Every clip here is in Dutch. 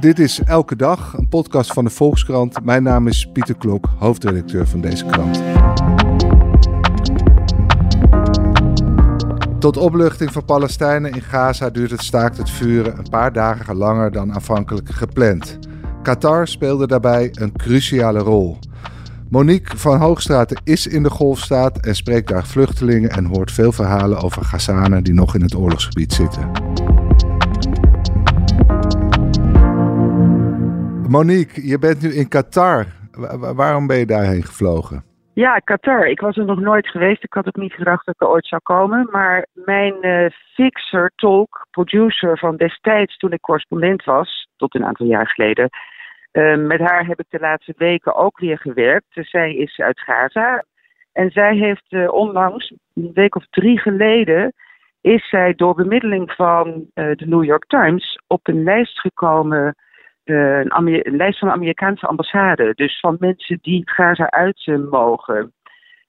Dit is Elke Dag, een podcast van de Volkskrant. Mijn naam is Pieter Klok, hoofdredacteur van deze krant. Tot opluchting van Palestijnen in Gaza duurt het staakt het vuren een paar dagen langer dan aanvankelijk gepland. Qatar speelde daarbij een cruciale rol. Monique van Hoogstraten is in de golfstaat en spreekt daar vluchtelingen en hoort veel verhalen over Gazanen die nog in het oorlogsgebied zitten. Monique, je bent nu in Qatar. waarom ben je daarheen gevlogen? Ja, Qatar. Ik was er nog nooit geweest. Ik had ook niet gedacht dat ik er ooit zou komen. Maar mijn uh, fixer, tolk, producer van destijds toen ik correspondent was, tot een aantal jaar geleden, uh, met haar heb ik de laatste weken ook weer gewerkt. Zij is uit Gaza. En zij heeft uh, onlangs, een week of drie geleden, is zij door bemiddeling van de New York Times op een lijst gekomen een, een, lijst van de Amerikaanse ambassade. Dus van mensen die Gaza uit mogen.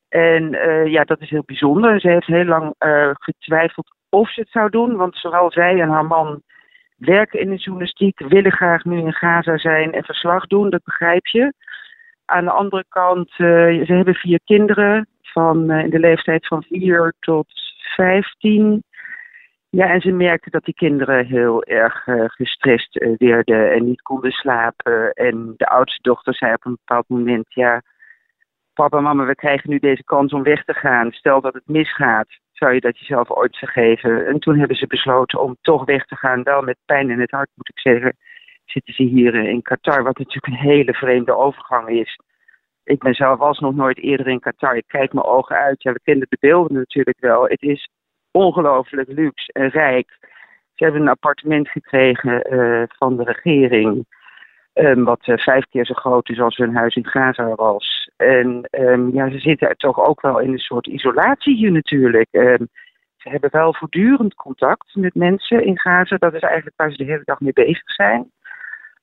En uh, ja, dat is heel bijzonder. Ze heeft heel lang getwijfeld of ze het zou doen. Want zowel zij en haar man werken in de journalistiek, willen graag nu in Gaza zijn en verslag doen, dat begrijp je. Aan de andere kant, ze hebben vier kinderen van in de leeftijd van 4 tot 15. Ja, en ze merkte dat die kinderen heel erg uh, gestrest uh, werden en niet konden slapen. En de oudste dochter zei op een bepaald moment: Ja, papa en mama, we krijgen nu deze kans om weg te gaan. Stel dat het misgaat, zou je dat jezelf ooit vergeven? En toen hebben ze besloten om toch weg te gaan. Wel met pijn in het hart, moet ik zeggen. Zitten ze hier uh, in Qatar, wat natuurlijk een hele vreemde overgang is. Ik ben zelf was nog nooit eerder in Qatar. Ik kijk mijn ogen uit. Ja, we kennen de beelden natuurlijk wel. Het is ongelooflijk luxe en rijk. Ze hebben een appartement gekregen uh, van de regering. Um, wat uh, vijf keer zo groot is als hun huis in Gaza was. En um, ja, ze zitten toch ook wel in een soort isolatie hier natuurlijk. Um, ze hebben wel voortdurend contact met mensen in Gaza. Dat is eigenlijk waar ze de hele dag mee bezig zijn.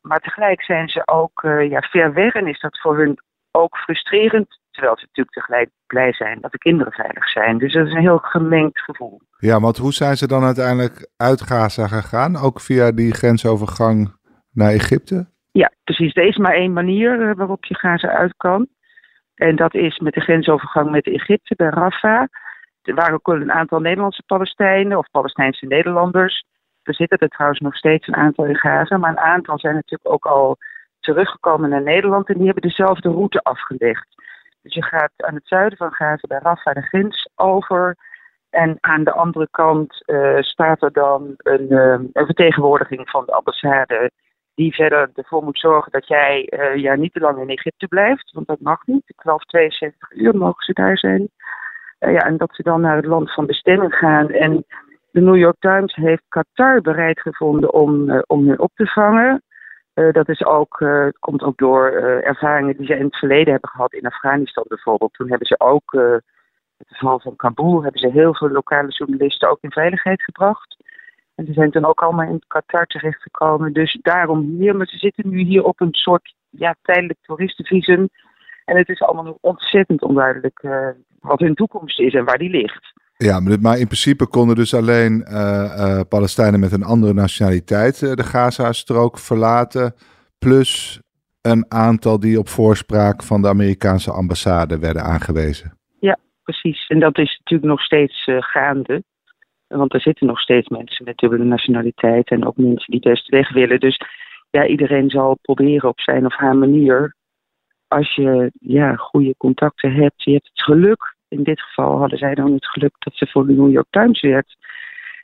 Maar tegelijk zijn ze ook uh, ja, ver weg en is dat voor hun ook frustrerend Terwijl ze natuurlijk tegelijk blij zijn dat de kinderen veilig zijn. Dus dat is een heel gemengd gevoel. Ja, want hoe zijn ze dan uiteindelijk uit Gaza gegaan? Ook via die grensovergang naar Egypte? Ja, precies. Er is maar één manier eh, waarop je Gaza uit kan. En dat is met de grensovergang met Egypte bij Rafah. Er waren ook een aantal Nederlandse Palestijnen of Palestijnse Nederlanders. Er zitten er trouwens nog steeds een aantal in Gaza. Maar een aantal zijn natuurlijk ook al teruggekomen naar Nederland. En die hebben dezelfde route afgelegd. Dus je gaat aan het zuiden van Gaza bij Rafah de grens over. En aan de andere kant uh, staat er dan een, uh, een, vertegenwoordiging van de ambassade. Die verder ervoor moet zorgen dat jij uh, ja, niet te lang in Egypte blijft. Want dat mag niet. Ik geloof 72 uur mogen ze daar zijn. ja, en dat ze dan naar het land van bestemming gaan. En de New York Times heeft Qatar bereid gevonden om, om hen op te vangen. Uh, dat is ook, uh, komt ook door uh, ervaringen die ze in het verleden hebben gehad in Afghanistan bijvoorbeeld. Toen hebben ze ook, het geval van Kabul, hebben ze heel veel lokale journalisten ook in veiligheid gebracht. En ze zijn toen ook allemaal in Qatar terechtgekomen. Dus daarom hier, maar ze zitten nu hier op een soort ja, tijdelijk toeristenvisum. En het is allemaal nog ontzettend onduidelijk wat hun toekomst is en waar die ligt. Ja, maar in principe konden dus alleen uh, uh, Palestijnen met een andere nationaliteit uh, de Gaza-strook verlaten. Plus een aantal die op voorspraak van de Amerikaanse ambassade werden aangewezen. Ja, precies. En dat is natuurlijk nog steeds gaande. Want er zitten nog steeds mensen met dubbele nationaliteit en ook mensen die best weg willen. Dus ja, iedereen zal proberen op zijn of haar manier. Als je ja, goede contacten hebt, je hebt het geluk in dit geval hadden zij dan het geluk dat ze voor de New York Times werkt.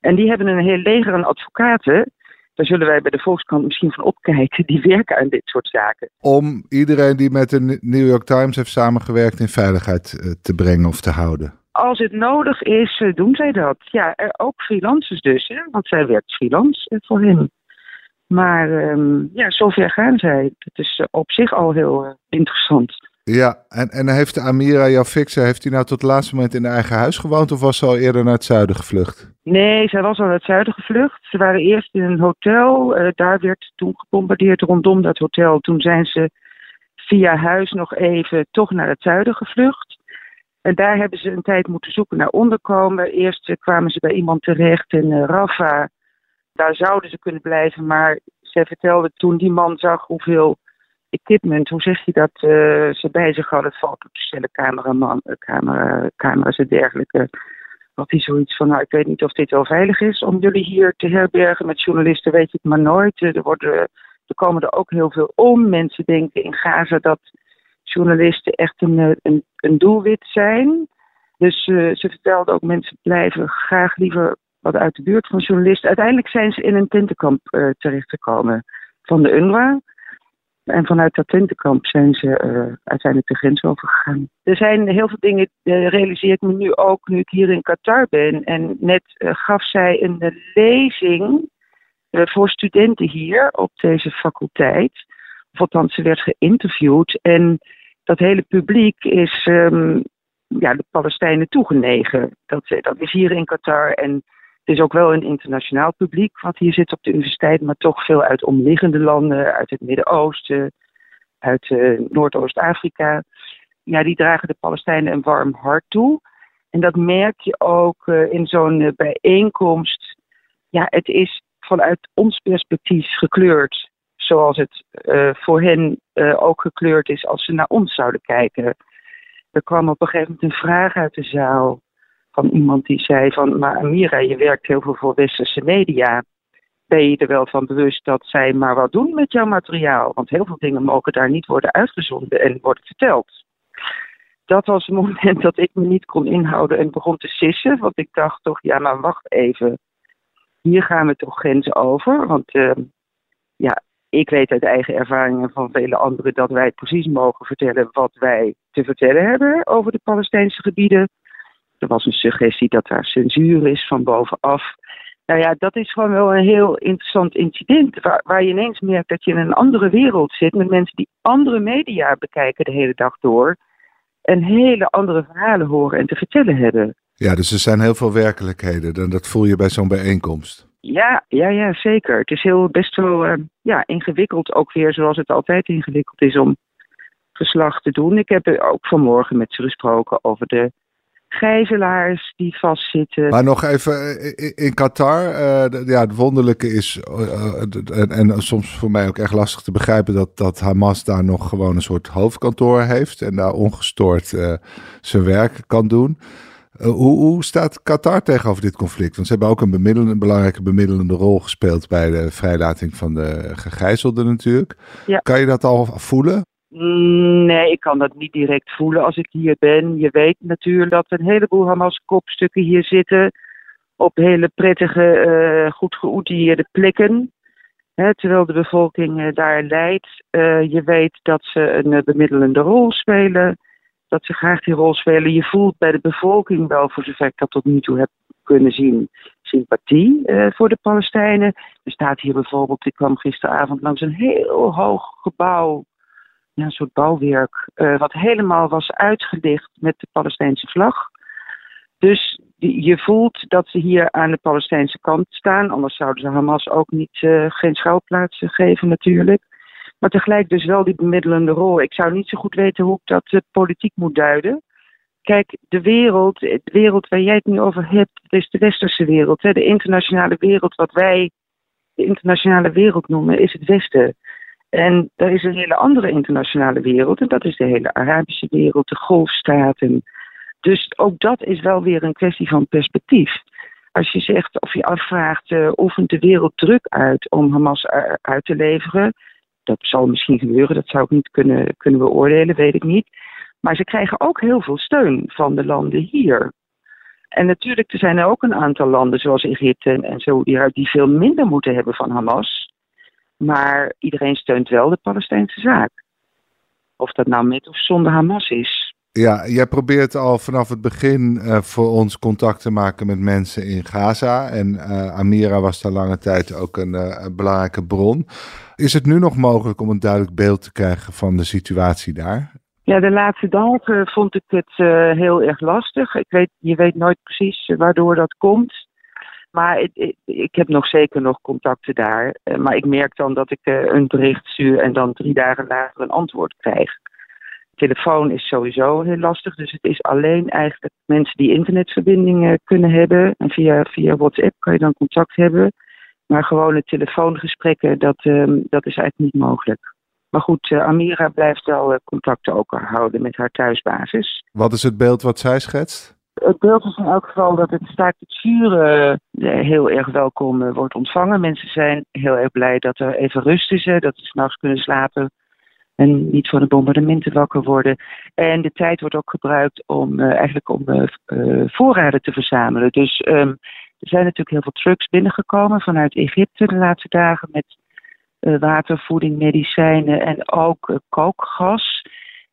En die hebben een heel leger aan advocaten. Daar zullen wij bij de Volkskrant misschien van opkijken. Die werken aan dit soort zaken. Om iedereen die met de New York Times heeft samengewerkt in veiligheid eh, te brengen of te houden. Als het nodig is, eh, doen zij dat. Ja, ook freelancers dus. Hè? Want zij werkt freelance eh, voor hen. Maar um, ja, zover gaan zij. Dat is op zich al heel interessant. Ja, en, en heeft Amira, jouw fixer, heeft hij nou tot het laatste moment in eigen huis gewoond of was ze al eerder naar het zuiden gevlucht? Nee, zij was al naar het zuiden gevlucht. Ze waren eerst in een hotel. Uh, daar werd toen gebombardeerd rondom dat hotel. Toen zijn ze via huis nog even toch naar het zuiden gevlucht. En daar hebben ze een tijd moeten zoeken naar onderkomen. Eerst uh, kwamen ze bij iemand terecht in uh, Rafah. Daar zouden ze kunnen blijven, maar zij vertelde toen die man zag hoeveel equipment, hoe zeg je dat, uh, ze bij zich hadden, fototoestellen, cameraman, camera, camera's en dergelijke. Had hij zoiets van, nou ik weet niet of dit wel veilig is om jullie hier te herbergen met journalisten, weet je het maar nooit. Er, worden, er komen er ook heel veel om. Mensen denken in Gaza dat journalisten echt een, een, een doelwit zijn. Dus ze vertelde ook, mensen blijven graag liever wat uit de buurt van journalisten. Uiteindelijk zijn ze in een tentenkamp terechtgekomen van de UNRWA. En vanuit dat tentenkamp zijn ze uh, uiteindelijk de grens overgegaan. Er zijn heel veel dingen, uh, realiseer ik me nu ook, nu ik hier in Qatar ben. En net gaf zij een lezing voor studenten hier op deze faculteit. Of althans, ze werd geïnterviewd. En dat hele publiek is um, ja, de Palestijnen toegenegen. Dat, dat is hier in Qatar. En het is ook wel een internationaal publiek wat hier zit op de universiteit, maar toch veel uit omliggende landen, uit het Midden-Oosten, uit uh, Noordoost-Afrika. Ja, die dragen de Palestijnen een warm hart toe. En dat merk je ook uh, in zo'n uh, bijeenkomst. Ja, het is vanuit ons perspectief gekleurd zoals het voor hen ook gekleurd is als ze naar ons zouden kijken. Er kwam op een gegeven moment een vraag uit de zaal van iemand die zei van, maar Amira, je werkt heel veel voor westerse media. Ben je er wel van bewust dat zij maar wat doen met jouw materiaal? Want heel veel dingen mogen daar niet worden uitgezonden en worden verteld. Dat was het moment dat ik me niet kon inhouden en begon te sissen. Want ik dacht toch, ja, maar wacht even. Hier gaan we toch grenzen over. Want uh, ja, ik weet uit eigen ervaringen van vele anderen dat wij precies mogen vertellen wat wij te vertellen hebben over de Palestijnse gebieden. Er was een suggestie dat daar censuur is van bovenaf. Nou ja, dat is gewoon wel een heel interessant incident. Waar, waar je ineens merkt dat je in een andere wereld zit met mensen die andere media bekijken de hele dag door. En hele andere verhalen horen en te vertellen hebben. Ja, dus er zijn heel veel werkelijkheden. En dat voel je bij zo'n bijeenkomst. Ja, ja, ja, zeker. Het is heel best wel uh, ja, ingewikkeld, ook weer zoals het altijd ingewikkeld is om verslag te doen. Ik heb ook vanmorgen met ze gesproken over de gijzelaars die vastzitten. Maar nog even eh, in Qatar. Uh, ja, het wonderlijke is, uh, en, en, soms voor mij ook echt lastig te begrijpen, dat, dat Hamas daar nog gewoon een soort hoofdkantoor heeft en daar ongestoord zijn werk kan doen. Hoe, hoe, staat Qatar tegenover dit conflict? Want ze hebben ook een, bemiddelende, belangrijke bemiddelende rol gespeeld bij de vrijlating van de gegijzelden natuurlijk. Ja. Kan je dat al voelen? Nee, ik kan dat niet direct voelen als ik hier ben. Je weet natuurlijk dat een heleboel Hamas-kopstukken hier zitten. Op hele prettige, uh, goed geoutilleerde plekken. Hè, terwijl de bevolking uh, daar leidt. je weet dat ze een bemiddelende rol spelen dat ze graag die rol spelen. Je voelt bij de bevolking wel, voor zover ik dat tot nu toe heb kunnen zien, sympathie voor de Palestijnen. Er staat hier bijvoorbeeld, ik kwam gisteravond langs een heel hoog gebouw, een soort bouwwerk, uh, wat helemaal was uitgelicht met de Palestijnse vlag. Dus je voelt dat ze hier aan de Palestijnse kant staan, anders zouden ze Hamas ook niet, uh, geen schouwplaatsen geven natuurlijk. Maar tegelijk dus wel die bemiddelende rol. Ik zou niet zo goed weten hoe ik dat politiek moet duiden. Kijk, de wereld, de wereld waar jij het nu over hebt, dat is de westerse wereld. Hè? De internationale wereld, wat wij de internationale wereld noemen, is het Westen. En er is een hele andere internationale wereld, en dat is de hele Arabische wereld, de golfstaten. Dus ook dat is wel weer een kwestie van perspectief. Als je zegt of je afvraagt, uh, oefent de wereld druk uit om Hamas uit te leveren? dat zal misschien gebeuren, dat zou ik niet kunnen, kunnen beoordelen, weet ik niet. Maar ze krijgen ook heel veel steun van de landen hier. En natuurlijk, er zijn er ook een aantal landen, zoals Egypte en zo, die veel minder moeten hebben van Hamas. Maar iedereen steunt wel de Palestijnse zaak. Of dat nou met of zonder Hamas is. Ja, jij probeert al vanaf het begin uh, voor ons contact te maken met mensen in Gaza. En uh, Amira was daar lange tijd ook een, uh, een, belangrijke bron. Is het nu nog mogelijk om een duidelijk beeld te krijgen van de situatie daar? Ja, de laatste dagen vond ik het heel erg lastig. Ik weet, je weet nooit precies waardoor dat komt. Maar ik, ik, ik heb nog zeker nog contacten daar. maar ik merk dan dat ik een bericht stuur en dan drie dagen later een antwoord krijg. Telefoon is sowieso heel lastig, dus het is alleen eigenlijk mensen die internetverbindingen kunnen hebben. En via, via WhatsApp kan je dan contact hebben. Maar gewone telefoongesprekken, dat, ehm, dat is eigenlijk niet mogelijk. Maar goed, Amira blijft wel uh, contact ook houden met haar thuisbasis. Wat is het beeld wat zij schetst? Het beeld is in elk geval dat het staakt het vuren heel erg welkom wordt ontvangen. Mensen zijn heel erg blij dat er even rust is, dat ze s'nachts kunnen slapen en niet voor de bombardementen wakker worden. En de tijd wordt ook gebruikt om uh, eigenlijk om voorraden te verzamelen. Dus um, er zijn natuurlijk heel veel trucks binnengekomen vanuit Egypte de laatste dagen met uh, water, voeding, medicijnen en ook kookgas.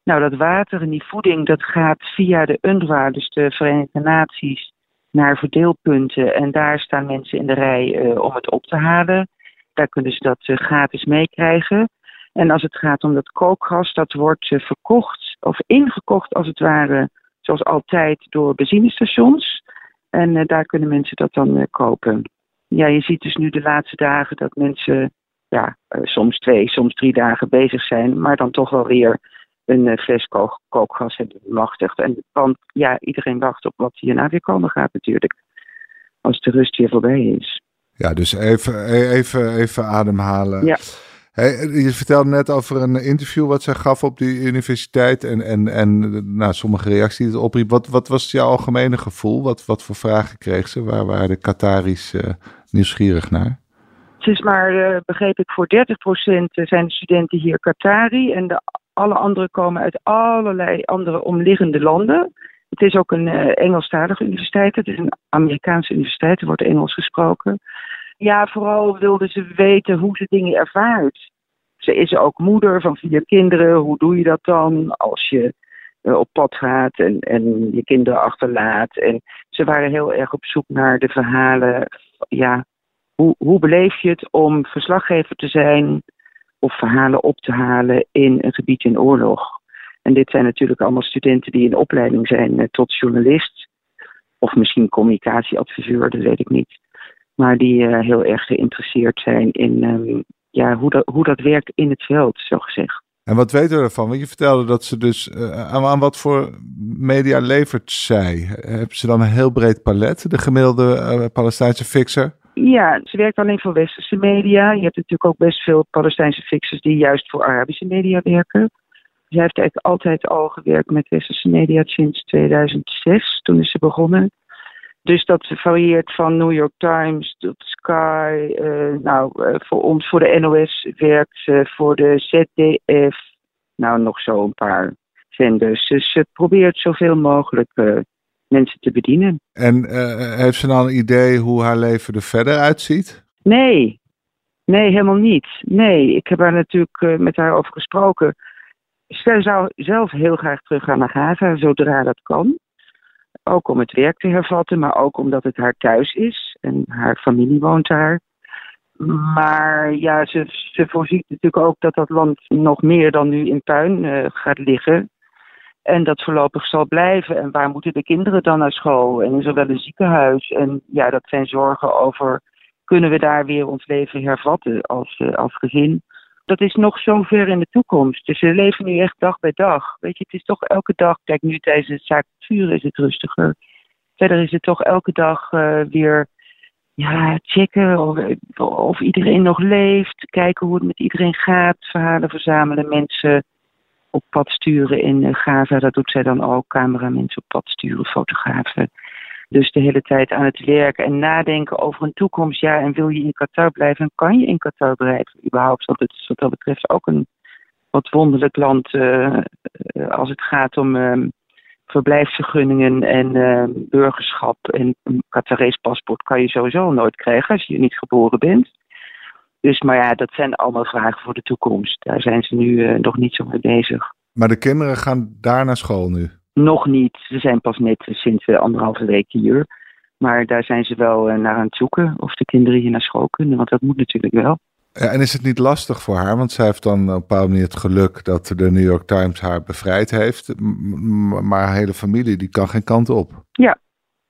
Nou, dat water en die voeding dat gaat via de UNRWA, dus de Verenigde Naties, naar verdeelpunten. En daar staan mensen in de rij om het op te halen. Daar kunnen ze dat gratis meekrijgen. En als het gaat om dat kookgas, dat wordt eh, verkocht of ingekocht als het ware, zoals altijd, door benzinestations. En uh, daar kunnen mensen dat dan uh, kopen. Ja, je ziet dus nu de laatste dagen dat mensen ja, soms twee, soms drie dagen bezig zijn, maar dan toch wel weer een fles kookgas hebben bemachtigd. En want ja, iedereen wacht op wat hierna weer komen gaat natuurlijk. Als de rust weer voorbij is. Ja, dus even, even, even ademhalen. Ja. Hey, je vertelde net over een interview wat zij gaf op die universiteit en, en, en nou, sommige reacties die het opriep. Wat, wat was jouw algemene gevoel? Wat, wat voor vragen kreeg ze? Waar waren de Qataris uh, nieuwsgierig naar? Het is maar, uh, begreep ik, voor 30% zijn de studenten hier Qatari en de, alle anderen komen uit allerlei andere omliggende landen. Het is ook een uh, Engelstalige universiteit, het is een Amerikaanse universiteit, er wordt Engels gesproken ja, vooral wilde ze weten hoe ze dingen ervaart. Ze is ook moeder van vier kinderen. Hoe doe je dat dan als je uh, op pad gaat en, en je kinderen achterlaat? En ze waren heel erg op zoek naar de verhalen. Ja, hoe, hoe beleef je het om verslaggever te zijn of verhalen op te halen in een gebied in oorlog? En dit zijn natuurlijk allemaal studenten die in opleiding zijn uh, tot journalist. Of misschien communicatieadviseur, dat weet ik niet maar die uh, heel erg geïnteresseerd zijn in um, ja, hoe, dat, hoe dat werkt in het veld, zo gezegd. En wat weten we ervan? Want je vertelde dat ze dus uh, aan, wat voor media levert zij? Hebben ze dan een heel breed palet, de gemiddelde Palestijnse fixer? Ja, ze werkt alleen voor westerse media. Je hebt natuurlijk ook best veel Palestijnse fixers die juist voor Arabische media werken. Zij heeft eigenlijk altijd al gewerkt met westerse media sinds 2006. Toen is ze begonnen. Dus dat varieert van New York Times tot Sky. Uh, nou, uh, voor ons, voor de NOS werkt ze, voor de ZDF. Nou, nog zo een paar zenders. Dus ze probeert zoveel mogelijk uh, mensen te bedienen. En heeft ze nou een idee hoe haar leven er verder uitziet? Nee, nee, helemaal niet. Nee, ik heb haar natuurlijk met haar over gesproken. Ze zou zelf heel graag terug gaan naar Gaza, zodra dat kan. Ook om het werk te hervatten, maar ook omdat het haar thuis is en haar familie woont daar. Maar ja, ze, ze voorziet natuurlijk ook dat dat land nog meer dan nu in puin uh, gaat liggen. En dat voorlopig zal blijven. En waar moeten de kinderen dan naar school? En is er wel een ziekenhuis? En ja, dat zijn zorgen over kunnen we daar weer ons leven hervatten als, uh, als gezin? dat is nog zo ver in de toekomst. Dus we leven nu echt dag bij dag. Weet je, het is toch elke dag. Kijk, nu tijdens het zaak vuur is het rustiger. Verder is het toch elke dag uh, weer ja, checken of, of, iedereen nog leeft. Kijken hoe het met iedereen gaat. Verhalen verzamelen. Mensen op pad sturen in uh, Gaza. Dat doet zij dan ook. Cameramensen op pad sturen. Fotografen. Dus de hele tijd aan het werken en nadenken over een toekomst. Ja, en wil je in Qatar blijven en kan je in Qatar blijven überhaupt? Want het is wat dat betreft ook een wat wonderlijk land uh, als het gaat om uh, verblijfsvergunningen en uh, burgerschap. En een Qatarese paspoort kan je sowieso nooit krijgen als je niet geboren bent. Dus, maar ja, dat zijn allemaal vragen voor de toekomst. Daar zijn ze nu nog niet zo mee bezig. Maar de kinderen gaan daar naar school nu? Nog niet. Ze zijn pas net sinds uh, anderhalve week hier. Maar daar zijn ze wel naar aan het zoeken of de kinderen hier naar school kunnen. Want dat moet natuurlijk wel. Ja, en is het niet lastig voor haar? Want zij heeft dan op een bepaalde manier het geluk dat de New York Times haar bevrijd heeft. Maar haar hele familie die kan geen kant op. Ja.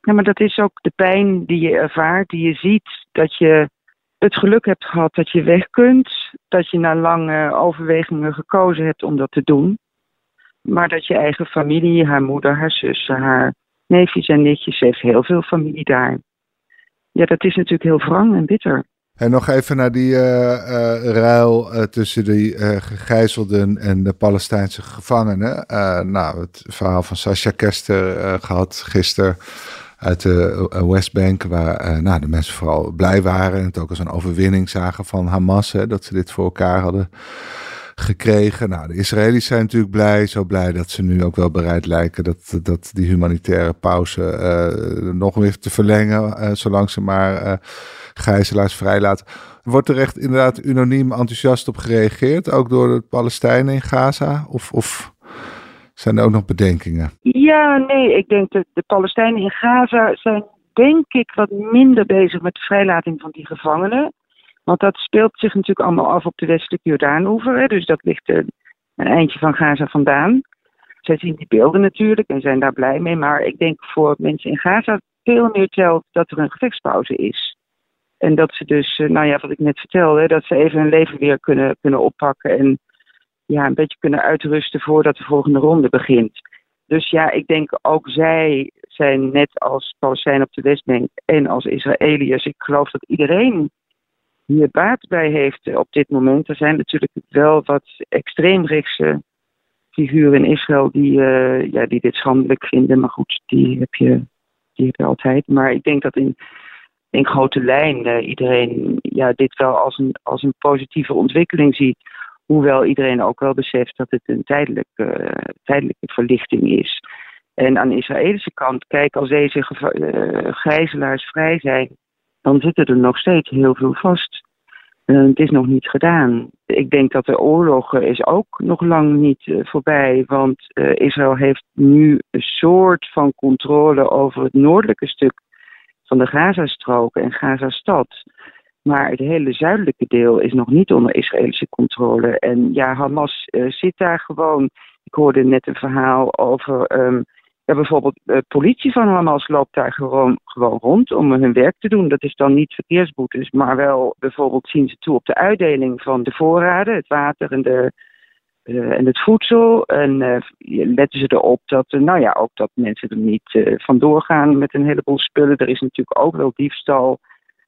ja, maar dat is ook de pijn die je ervaart. Die je ziet dat je het geluk hebt gehad dat je weg kunt. Dat je na lange overwegingen gekozen hebt om dat te doen. Maar dat je eigen familie, haar moeder, haar zussen, haar neefjes en nichtjes, heeft heel veel familie daar. Ja, dat is natuurlijk heel wrang en bitter. En nog even naar die uh, uh, ruil uh, tussen die gegijzelden en de Palestijnse gevangenen. nou, het verhaal van Sascha Kester gehad gisteren uit de Westbank, waar nou, de mensen vooral blij waren en het ook als een overwinning zagen van Hamas, hè, dat ze dit voor elkaar hadden gekregen. Nou, de Israëli's zijn natuurlijk blij, zo blij dat ze nu ook wel bereid lijken dat, dat die humanitaire pauze nog weer te verlengen, zolang ze maar gijzelaars vrijlaat. Wordt er echt inderdaad unaniem enthousiast op gereageerd, ook door de Palestijnen in Gaza? Of, of zijn er ook nog bedenkingen? Ja, nee, ik denk dat de Palestijnen in Gaza zijn denk ik wat minder bezig met de vrijlating van die gevangenen. Want dat speelt zich natuurlijk allemaal af op de westelijke Jordaanoever. Dus dat ligt een eindje van Gaza vandaan. Zij zien die beelden natuurlijk en zijn daar blij mee. Maar ik denk voor mensen in Gaza veel meer telt dat er een gevechtspauze is. En dat ze dus, eh, nou ja, wat ik net vertelde, dat ze even hun leven weer kunnen, kunnen oppakken en ja, een beetje kunnen uitrusten voordat de volgende ronde begint. Dus ja, ik denk ook zij zijn net als Palestijnen op de Westbank en als Israëliërs. Ik geloof dat iedereen hier baat bij heeft op dit moment. Er zijn natuurlijk wel wat extreemrechtse figuren in Israël die, uh, ja, die dit schandelijk vinden. Maar goed, die heb, je, die heb je altijd. Maar ik denk dat in in grote lijn iedereen ja, dit wel als een, als een positieve ontwikkeling ziet. Hoewel iedereen ook wel beseft dat het een tijdelijke, tijdelijke verlichting is. En aan de Israëlische kant, kijk, als deze uh, gijzelaars vrij zijn, dan zitten er nog steeds heel veel vast. Uh, het is nog niet gedaan. Ik denk dat de oorlog is ook nog lang niet uh, voorbij, want Israël heeft nu een soort van controle over het noordelijke stuk van de Gazastrook en Gazastad. Maar het hele zuidelijke deel is nog niet onder Israëlische controle. En ja, Hamas uh, zit daar gewoon. Ik hoorde net een verhaal over. Um, ja, bijvoorbeeld de politie van Hamas loopt daar gewoon, gewoon rond om hun werk te doen. Dat is dan niet verkeersboetes, maar wel bijvoorbeeld zien ze toe op de uitdeling van de voorraden, het water en de uh, en het voedsel. En letten ze erop dat, nou ja, ook dat mensen er niet vandoor gaan met een heleboel spullen. Er is natuurlijk ook wel diefstal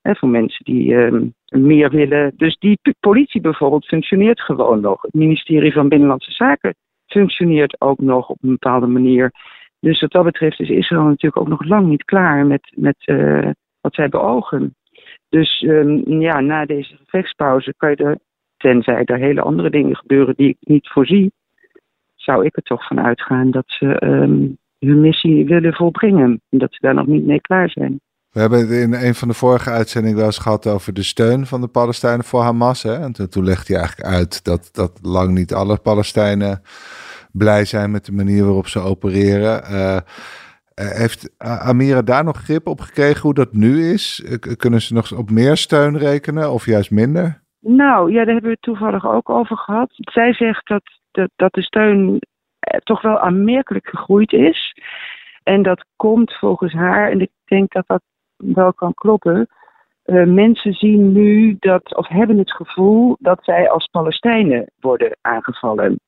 hè, voor mensen die ehm, meer willen. Dus die politie bijvoorbeeld functioneert gewoon nog. Het ministerie van Binnenlandse Zaken functioneert ook nog op een bepaalde manier. Dus wat dat betreft is Israël natuurlijk ook nog lang niet klaar met, met wat zij beogen. Dus um, ja, na deze gevechtspauze kan je er tenzij er hele andere dingen gebeuren die ik niet voorzie, zou ik er toch van uitgaan dat ze um, hun missie willen volbrengen. En dat ze daar nog niet mee klaar zijn. We hebben het in een van de vorige uitzendingen wel eens gehad over de steun van de Palestijnen voor Hamas. Hè? En toen legde hij eigenlijk uit dat, dat lang niet alle Palestijnen blij zijn met de manier waarop ze opereren. Uh, heeft Amira daar nog grip op gekregen hoe dat nu is? Kunnen ze nog op meer steun rekenen of juist minder? Nou, ja, daar hebben we het toevallig ook over gehad. Zij zegt dat, dat, dat de steun eh, toch wel aanmerkelijk gegroeid is. En dat komt volgens haar, en ik denk dat dat wel kan kloppen. Uh, mensen zien nu dat, of hebben het gevoel dat zij als Palestijnen worden aangevallen.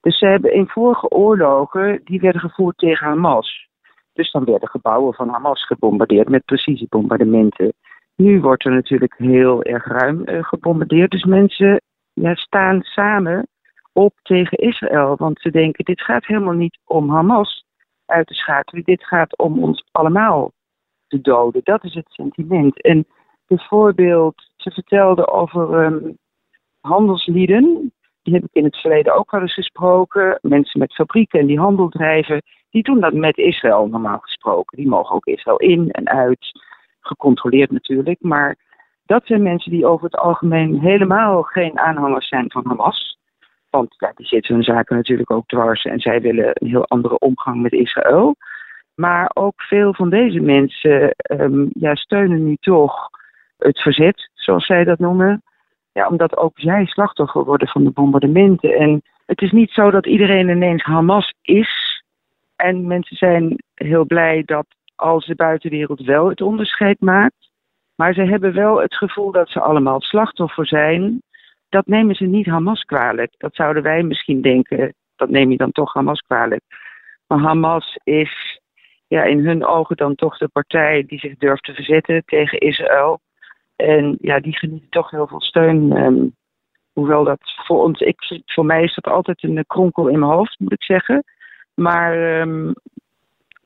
Dus ze hebben in vorige oorlogen, die werden gevoerd tegen Hamas. Dus dan werden gebouwen van Hamas gebombardeerd met precisiebombardementen. Nu wordt er natuurlijk heel erg ruim uh, gebombardeerd. Dus mensen staan samen op tegen Israël. Want ze denken, dit gaat helemaal niet om Hamas uit te schakelen. Dit gaat om ons allemaal te doden. Dat is het sentiment. En bijvoorbeeld, ze vertelde over um, handelslieden. Die heb ik in het verleden ook wel eens gesproken. Mensen met fabrieken en die handel drijven. Die doen dat met Israël normaal gesproken. Die mogen ook Israël in en uit gecontroleerd natuurlijk. Maar dat zijn mensen die over het algemeen helemaal geen aanhangers zijn van Hamas. Want ja, die zitten hun zaken natuurlijk ook dwars en zij willen een heel andere omgang met Israël. Maar ook veel van deze mensen um, ja, steunen nu toch het verzet, zoals zij dat noemen. Ja, omdat ook zij slachtoffer worden van de bombardementen. En het is niet zo dat iedereen ineens Hamas is. En mensen zijn heel blij dat als de buitenwereld wel het onderscheid maakt. Maar ze hebben wel het gevoel dat ze allemaal slachtoffer zijn. Dat nemen ze niet Hamas kwalijk. Dat zouden wij misschien denken. Dat neem je dan toch Hamas kwalijk. Maar Hamas is ja, in hun ogen dan toch de partij die zich durft te verzetten tegen Israël. En ja, die genieten toch heel veel steun. Ehm, hoewel dat voor ons, ik, voor mij is dat altijd een kronkel in mijn hoofd, moet ik zeggen. Maar ehm,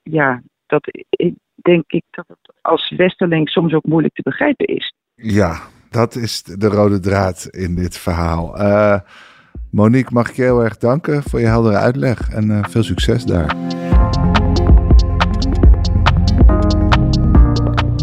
ja, dat ik, denk ik dat het als Westerling soms ook moeilijk te begrijpen is. Ja, dat is de rode draad in dit verhaal. Uh, Monique, mag ik je heel erg danken voor je heldere uitleg en uh, veel succes daar.